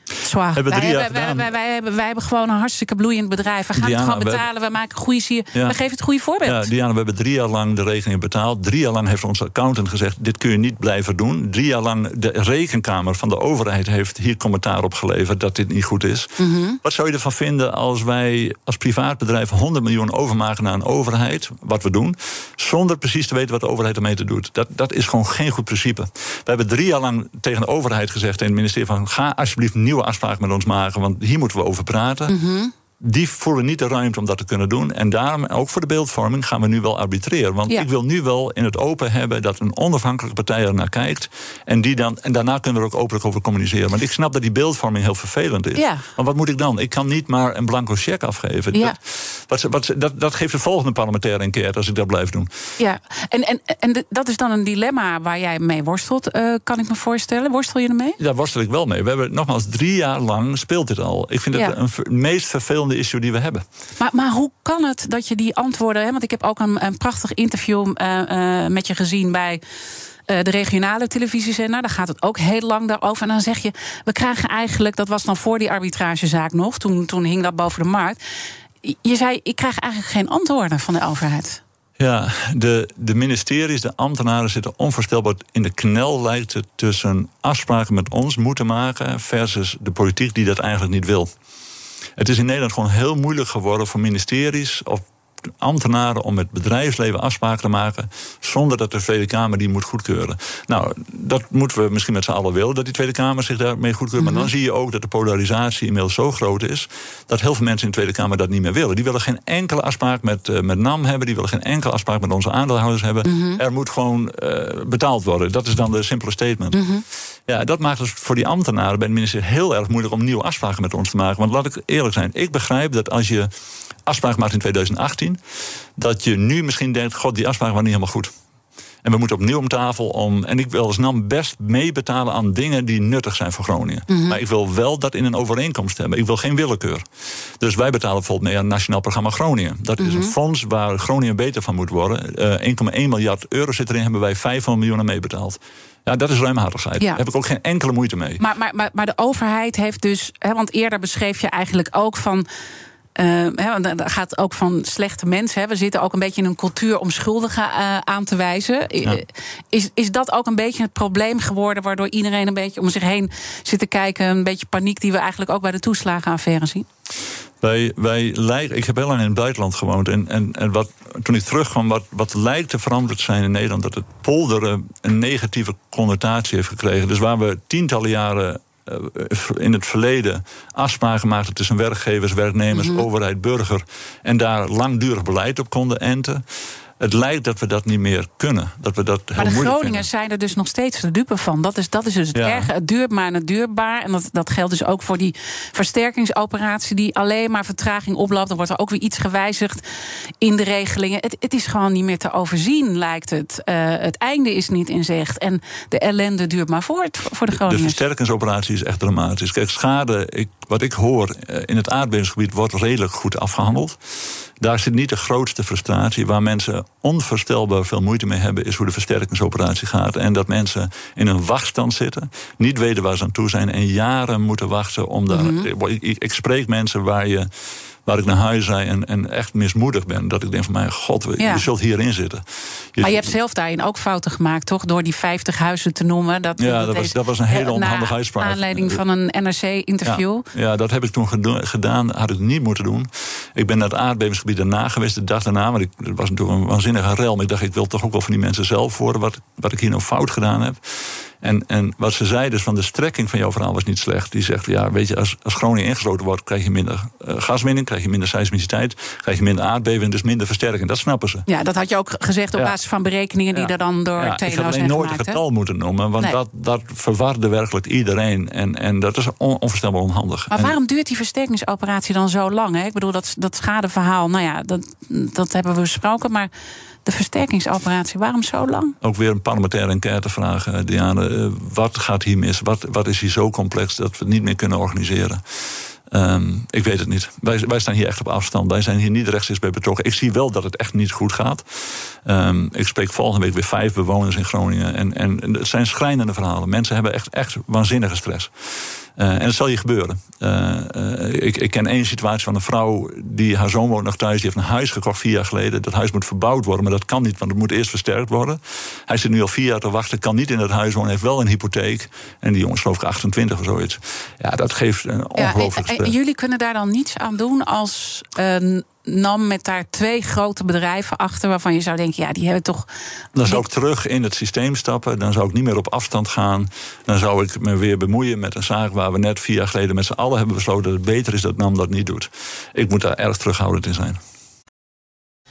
Zwaar. Hebben we Wij, jaar hebben- wij, hebben, wij hebben gewoon een hartstikke bloeiend bedrijf. We gaan Diana, het gewoon betalen. We maken goede sier. Ja. We geven het goede voorbeeld. Ja, Diana, we hebben drie jaar lang de rekening betaald. Drie jaar lang heeft onze accountant gezegd: dit kun je niet blijven doen. Drie jaar lang de rekenkamer van de overheid heeft hier commentaar op geleverd dat dit niet goed is. Mhm. Wat zou je ervan vinden als wij als privaatbedrijf 100 miljoen overmaken naar een overheid, wat we doen, zonder precies te weten wat de overheid ermee te doet? Dat, dat is gewoon geen goed principe. We hebben drie jaar lang tegen de overheid gezegd in het ministerie van ga alsjeblieft nieuwe afspraken met ons maken, want hier moeten we over praten. Mhm. Die voelen niet de ruimte om dat te kunnen doen. En daarom, ook voor de beeldvorming, gaan we nu wel arbitreren. Want Ja. ik wil nu wel in het open hebben dat een onafhankelijke partij er naar kijkt. En, die dan, en daarna kunnen we er ook openlijk over communiceren. Want ik snap dat die beeldvorming heel vervelend is. Ja. Maar wat moet ik dan? Ik kan niet maar een blanco cheque afgeven. Ja. Dat, wat, wat, dat, dat geeft de volgende parlementaire enquête als ik dat blijf doen. Ja, en, en, en dat is dan een dilemma waar jij mee worstelt, eh, kan ik me voorstellen. Worstel je ermee? Daar worstel ik wel mee. We hebben nogmaals drie jaar lang speelt dit al. Ik vind het Ja. een meest vervelende issue die we hebben. Maar, maar hoe kan het dat je die antwoorden. Hè, want ik heb ook een, een prachtig interview eh, eh, met je gezien bij. eh, de regionale televisiezender, daar gaat het ook heel lang daarover. En dan zeg je, we krijgen eigenlijk, dat was dan voor die arbitragezaak nog, toen, toen hing dat boven de markt. Je zei, ik krijg eigenlijk geen antwoorden van de overheid. Ja, de, de ministeries, de ambtenaren zitten onvoorstelbaar in de knel, lijkt het, tussen afspraken met ons moeten maken versus de politiek die dat eigenlijk niet wil. Het is in Nederland gewoon heel moeilijk geworden voor ministeries of ambtenaren om met bedrijfsleven afspraken te maken zonder dat de Tweede Kamer die moet goedkeuren. Nou, dat moeten we misschien met z'n allen willen, dat die Tweede Kamer zich daarmee goedkeurt. Maar dan zie je ook dat de polarisatie inmiddels zo groot is dat heel veel mensen in de Tweede Kamer dat niet meer willen. Die willen geen enkele afspraak met, eh, met NAM hebben, die willen geen enkele afspraak met onze aandeelhouders hebben. Er moet gewoon eh, betaald worden. Dat is dan de simpele statement. Ja, dat maakt het voor die ambtenaren bij het ministerie heel erg moeilijk om nieuwe afspraken met ons te maken. Want laat ik eerlijk zijn, ik begrijp dat als je afspraken maakt in 2018, dat je nu misschien denkt: God, die afspraken waren niet helemaal goed. En we moeten opnieuw om tafel om. En ik wil als NAM best meebetalen aan dingen die nuttig zijn voor Groningen. Maar ik wil wel dat in een overeenkomst hebben. Ik wil geen willekeur. Dus wij betalen bijvoorbeeld mee aan het Nationaal Programma Groningen. Dat is een fonds waar Groningen beter van moet worden. Eh 1,1 miljard euro zit erin, hebben wij 500 miljoen aan meebetaald. Ja, dat is ruimhartigheid. Ja. Daar heb ik ook geen enkele moeite mee. Maar, maar, maar, maar de overheid heeft dus. Hè, want eerder beschreef je eigenlijk ook van. Eh, hè, want dan gaat ook van slechte mensen. We zitten ook een beetje in een cultuur om schuldigen eh, aan te wijzen. Ja. Eh, Is, is dat ook een beetje het probleem geworden... waardoor iedereen een beetje om zich heen zit te kijken... een beetje paniek die we eigenlijk ook bij de toeslagenaffaire zien? Wij, wij lijken, ik heb heel lang in het buitenland gewoond. En, en, en wat, toen ik terugkwam, wat, wat lijkt te veranderd zijn in Nederland, dat het polderen een negatieve connotatie heeft gekregen. Dus waar we tientallen jaren in het verleden afspraken maakten tussen werkgevers, werknemers, overheid, burger. En daar langdurig beleid op konden enten. Het lijkt dat we dat niet meer kunnen. Dat we dat Maar de Groningers zijn er dus nog steeds de dupe van. Dat is, dat is dus het Ja. erge. Het duurt maar en het duurbaar. En dat, dat geldt dus ook voor die versterkingsoperatie... die alleen maar vertraging oploopt. Dan wordt er ook weer iets gewijzigd in de regelingen. Het, het is gewoon niet meer te overzien, lijkt het. Eh, het einde is niet in zicht. En de ellende duurt maar voort voor de De Groningers. versterkingsoperatie is echt dramatisch. Kijk, schade, ik, wat ik hoor eh, in het aardbevingsgebied wordt redelijk goed afgehandeld. Daar zit niet de grootste frustratie. Waar mensen onvoorstelbaar veel moeite mee hebben, is hoe de versterkingsoperatie gaat. En dat mensen in een wachtstand zitten, niet weten waar ze aan toe zijn en jaren moeten wachten om daar. Mhm. ik, ik, ik spreek mensen waar je. Waar ik naar huis zei en, en echt mismoedig ben. Dat ik denk van mij, god, Ja. je zult hierin zitten. Maar je hebt zelf daarin ook fouten gemaakt, toch? Door die 50 huizen te noemen. Dat, Ja, dat was- dat was een hele eh, onhandige uitspraak. aanleiding van een NRC-interview. Ja, ja, dat heb ik toen gedaan. Had ik niet moeten doen. Ik ben naar het aardbevingsgebied daarna geweest, de dag daarna. Want ik, het was natuurlijk een waanzinnige rel. Maar ik dacht, ik wil toch ook wel van die mensen zelf horen... wat, wat ik hier nou fout gedaan heb. En, en wat ze zei dus van de strekking van jouw verhaal was niet slecht. Die zegt, ja, weet je, als, als Groningen ingesloten wordt... krijg je minder eh, gaswinning, krijg je minder seismiciteit... krijg je minder aardbeving, dus minder versterking. Dat snappen ze. Ja, dat had je ook gezegd op Ja. basis van berekeningen die Ja. er dan door Ja, TNO ik had alleen zijn nooit gemaakt. een getal moeten noemen, want Nee. dat, dat verwarde werkelijk iedereen. En, en dat is on, onvoorstelbaar onhandig. Maar En- waarom duurt die versterkingsoperatie dan zo lang? Hè? Ik bedoel, dat, dat schadeverhaal, nou ja, dat, dat hebben we besproken. Maar de versterkingsoperatie, waarom zo lang? ook weer een parlementaire enquête vragen, eh, Diane. eh, wat gaat hier mis? Wat, wat is hier zo complex dat we het niet meer kunnen organiseren? Ehm, ik weet het niet. Wij, wij staan hier echt op afstand. Wij zijn hier niet rechtstreeks bij betrokken. Ik zie wel dat het echt niet goed gaat. Ehm, ik spreek volgende week weer vijf bewoners in Groningen. En, en, en het zijn schrijnende verhalen. Mensen hebben echt, echt waanzinnige stress. Eh, en dat zal je gebeuren. Eh, eh, ik, ik ken één situatie van een vrouw die haar zoon woont nog thuis. Die heeft een huis gekocht vier jaar geleden. Dat huis moet verbouwd worden, maar dat kan niet, want het moet eerst versterkt worden. Hij zit nu al vier jaar te wachten, kan niet in dat huis wonen, heeft wel een hypotheek. En die jongen is geloof ik 28 of zoiets. Ja, dat geeft een Ja, ongelooflijk en- en jullie kunnen daar dan niets aan doen als NAM met daar twee grote bedrijven achter... waarvan je zou denken, ja, die hebben toch... Dan zou ik terug in het systeem stappen. Dan zou ik niet meer op afstand gaan. Dan zou ik me weer bemoeien met een zaak waar we net vier jaar geleden met z'n allen hebben besloten dat het beter is dat NAM dat niet doet. Ik moet daar erg terughoudend in zijn.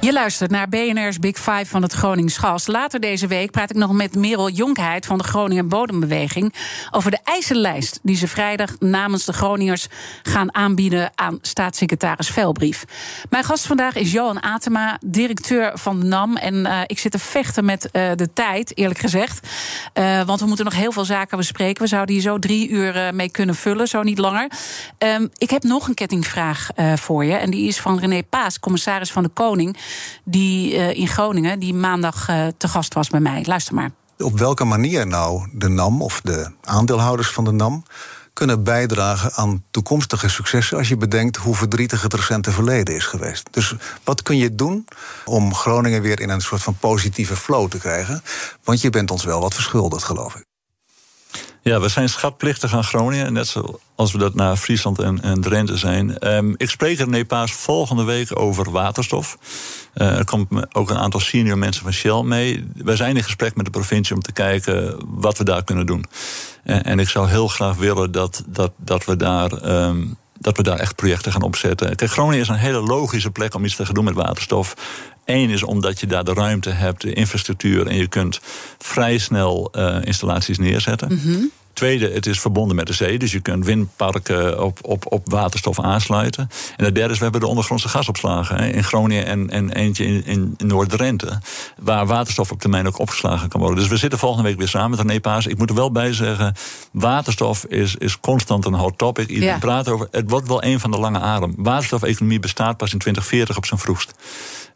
Je luistert naar BNR's Big Five van het Gronings Gas. Later deze week praat ik nog met Merel Jonkheid van de Groningen Bodembeweging... over de eisenlijst die ze vrijdag namens de Groningers gaan aanbieden... aan staatssecretaris Velbrief. Mijn gast vandaag is Johan Atema, directeur van NAM. En eh, ik zit te vechten met eh, de tijd, eerlijk gezegd. Eh, want we moeten nog heel veel zaken bespreken. We zouden hier zo drie uur mee kunnen vullen, zo niet langer. Ehm, ik heb nog een kettingvraag voor je. En die is van René Paas, commissaris van de Koning... die eh, in Groningen, die maandag eh, te gast was bij mij. Luister maar. Op welke manier nou de NAM of de aandeelhouders van de NAM kunnen bijdragen aan toekomstige successen als je bedenkt hoe verdrietig het recente verleden is geweest. Dus wat kun je doen om Groningen weer in een soort van positieve flow te krijgen? Want je bent ons wel wat verschuldigd, geloof ik. Ja, we zijn schatplichtig aan Groningen, net zoals we dat naar Friesland en, en Drenthe zijn. Um, ik spreek er Nepaas volgende week over waterstof. Uh, er komt ook een aantal senior mensen van Shell mee. Wij zijn in gesprek met de provincie om te kijken wat we daar kunnen doen. En, ik zou heel graag willen dat, dat, dat we daar. Um, dat we daar echt projecten gaan opzetten. Kijk, Groningen is een hele logische plek om iets te gaan doen met waterstof. Eén is omdat je daar de ruimte hebt, de infrastructuur... en je kunt vrij snel uh, installaties neerzetten. Mm. Tweede, het is verbonden met de zee. Dus je kunt windparken op, op, op waterstof aansluiten. En het derde is, we hebben de ondergrondse gasopslagen. Hè, in Groningen en, en eentje in, in Noord-Drenthe. Waar waterstof op termijn ook opgeslagen kan worden. Dus we zitten volgende week weer samen met René Paas. Ik moet er wel bij zeggen, waterstof is, is constant een hot topic. Iedereen Ja. praat over. Het wordt wel een van de lange adem. Waterstofeconomie bestaat pas in 2040 op zijn vroegst.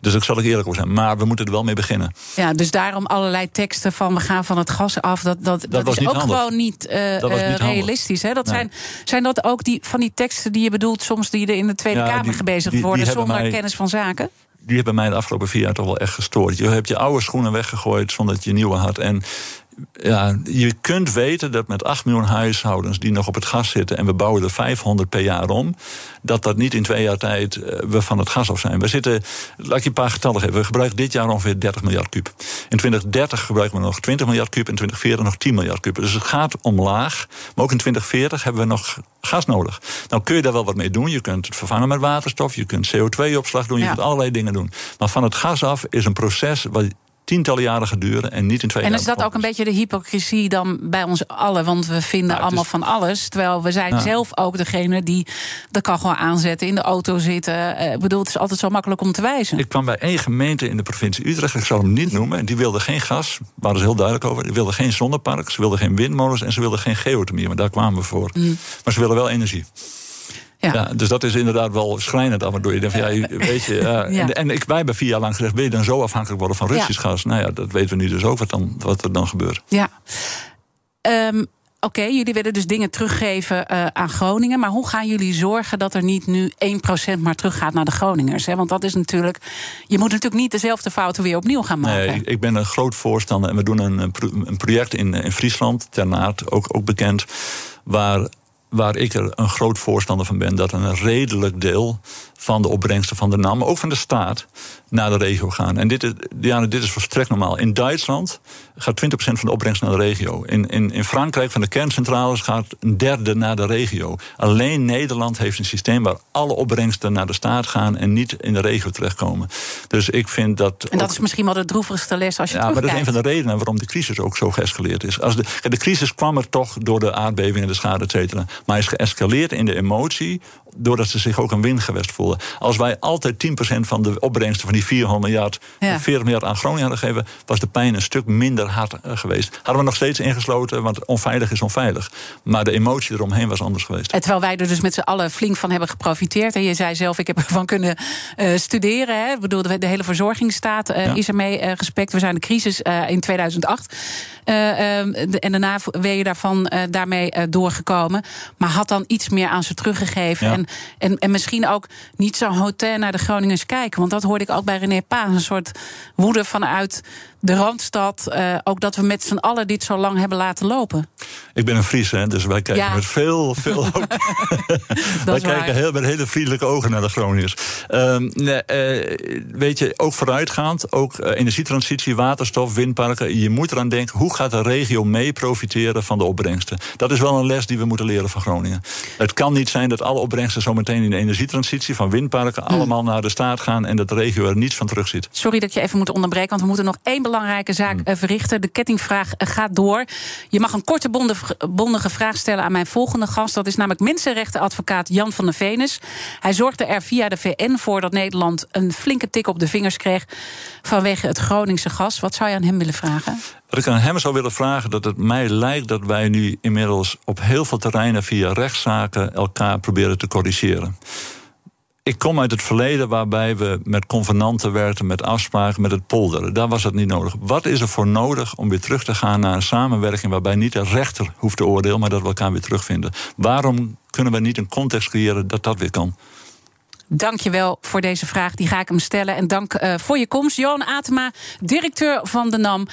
Dus daar zal ik eerlijk over zijn. Maar we moeten er wel mee beginnen. Ja, dus daarom allerlei teksten van we gaan van het gas af. Dat, dat, dat, is niet ook handig. gewoon niet, eh, Dat eh, niet realistisch. Hè? Dat Nee. zijn, zijn dat ook die, van die teksten die je bedoelt, soms die er in de Tweede Ja, Kamer die- gebezigd die- worden zonder mij- kennis van zaken? die hebben mij de afgelopen vier jaar toch wel echt gestoord. Je hebt je oude schoenen weggegooid zonder dat je nieuwe had. En ja, je kunt weten dat met 8 miljoen huishoudens die nog op het gas zitten... en we bouwen er 500 per jaar om... dat dat niet in twee jaar tijd eh, we van het gas af zijn. We zitten, laat ik je een paar getallen geven. We gebruiken dit jaar ongeveer 30 miljard kuub. In 2030 gebruiken we nog 20 miljard kuub... en in 2040 nog 10 miljard kuub. Dus het gaat omlaag. Maar ook in 2040 hebben we nog gas nodig. Nou kun je daar wel wat mee doen. Je kunt het vervangen met waterstof. Je kunt CO2-opslag doen. Je Ja. kunt allerlei dingen doen. Maar van het gas af is een proces... wat tientallen jaren gaat duren en niet in twee En jaar is dat ook een beetje de hypocrisie dan bij ons allen? Want we vinden Nou, allemaal is- van alles. Terwijl we zijn zelf ook degene die kan gewoon aanzetten, in de auto zitten. Eh, Ik bedoel, het is altijd zo makkelijk om te wijzen. Ik kwam bij één gemeente in de provincie Utrecht, ik zal hem niet noemen. En die wilde geen gas, waren ze heel duidelijk over. Die wilden geen zonnepark, ze wilden geen windmolens en ze wilden geen geothermie. Maar daar kwamen we voor. Maar ze willen wel energie. Ja. Ja. dus dat is inderdaad wel schrijnend af en toe. Je denkt van, ja, weet je, ja. En, en ik, wij hebben vier jaar lang gezegd... wil je dan zo afhankelijk worden van. Russisch gas? Nou ja, dat weten we nu dus ook wat, dan, wat er dan gebeurt. Ja. Ehm, Oké, jullie willen dus dingen teruggeven eh, aan Groningen. Maar hoe gaan jullie zorgen dat er niet nu 1% maar teruggaat naar de Groningers? Hè? Want dat is natuurlijk. Je moet natuurlijk niet dezelfde fouten weer opnieuw gaan maken. Nee, ik, ben een groot voorstander. En we doen een, een pro- een project in, in Friesland, Ternaat, ook, ook bekend. Waar, waar ik er een groot voorstander van ben. Dat een redelijk deel van de opbrengsten van de NAM, ook van de staat, naar de regio gaan. En dit is, Diana, dit is volstrekt normaal. In Duitsland gaat 20% van de opbrengst naar de regio. In, in, in Frankrijk van de kerncentrales gaat een derde naar de regio. Alleen Nederland heeft een systeem waar alle opbrengsten naar de staat gaan en niet in de regio terechtkomen. Dus ik vind dat. En dat ook- is misschien wel de droevigste les als je ja, maar dat is een van de redenen waarom de crisis ook zo geëscaleerd is. Als de, de crisis kwam er toch door de aardbevingen, de schade, et cetera. Maar is geëscaleerd in de emotie, doordat ze zich ook een windgewest voelden. Als wij altijd 10% van de opbrengsten van die 400 miljard, Ja. 40 miljard aan Groningen hadden gegeven, was de pijn een stuk minder hard eh, geweest. Hadden we nog steeds ingesloten, want onveilig is onveilig. Maar de emotie eromheen was anders geweest. En terwijl wij er dus met z'n allen flink van hebben geprofiteerd. En je zei zelf, ik heb ervan kunnen eh, studeren. Hè. Ik bedoel, de, hele verzorgingsstaat eh, Ja. is ermee eh, gespekt. We zijn de crisis in 2008. eh, ehm, de- en daarna ben je daarvan daarmee doorgekomen. Maar had dan iets meer aan ze teruggegeven. Ja. En, en, en misschien ook niet zo hotel naar de Groningers kijken. Want dat hoorde ik ook bij René Paas. Een soort woede vanuit de Randstad. eh, ook dat we met z'n allen dit zo lang hebben laten lopen. Ik ben een Fries, hè, dus wij kijken Ja. met veel, veel Wij kijken heel, met hele vriendelijke ogen naar de Groningers. Ehm, nee, eh, weet je, ook vooruitgaand, ook eh, energietransitie, waterstof, windparken. Je moet eraan denken, hoe gaat de regio mee profiteren van de opbrengsten? Dat is wel een les die we moeten leren van Groningen. Het kan niet zijn dat alle opbrengsten zometeen in de energietransitie van windparken allemaal naar de staat gaan en dat de regio er niets van terugziet. Sorry dat je even moet onderbreken, want we moeten nog één belangrijke zaak eh, verrichten. De kettingvraag eh, gaat door. Je mag een korte bondige vraag stellen aan mijn volgende gast. Dat is namelijk mensenrechtenadvocaat Jan van der Venus. Hij zorgde er via de VN voor dat Nederland een flinke tik op de vingers kreeg vanwege het Groningse gas. Wat zou je aan hem willen vragen? Wat ik aan hem zou willen vragen, dat het mij lijkt dat wij nu inmiddels op heel veel terreinen via rechtszaken elkaar proberen te corrigeren. Ik kom uit het verleden waarbij we met convenanten werkten, met afspraken, met het polderen. Daar was dat niet nodig. Wat is er voor nodig om weer terug te gaan naar een samenwerking waarbij niet de rechter hoeft te oordelen, maar dat we elkaar weer terugvinden? Waarom kunnen we niet een context creëren dat dat weer kan? Dank je wel voor deze vraag. Die ga ik hem stellen. En dank eh, voor je komst. Johan Atema, directeur van de NAM.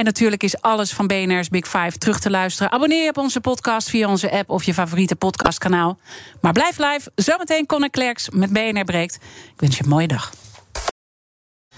En natuurlijk is alles van BNR's Big Five terug te luisteren. Abonneer je op onze podcast via onze app of je favoriete podcastkanaal. Maar blijf live. Zometeen Conor Klerks met BNR Breekt. Ik wens je een mooie dag.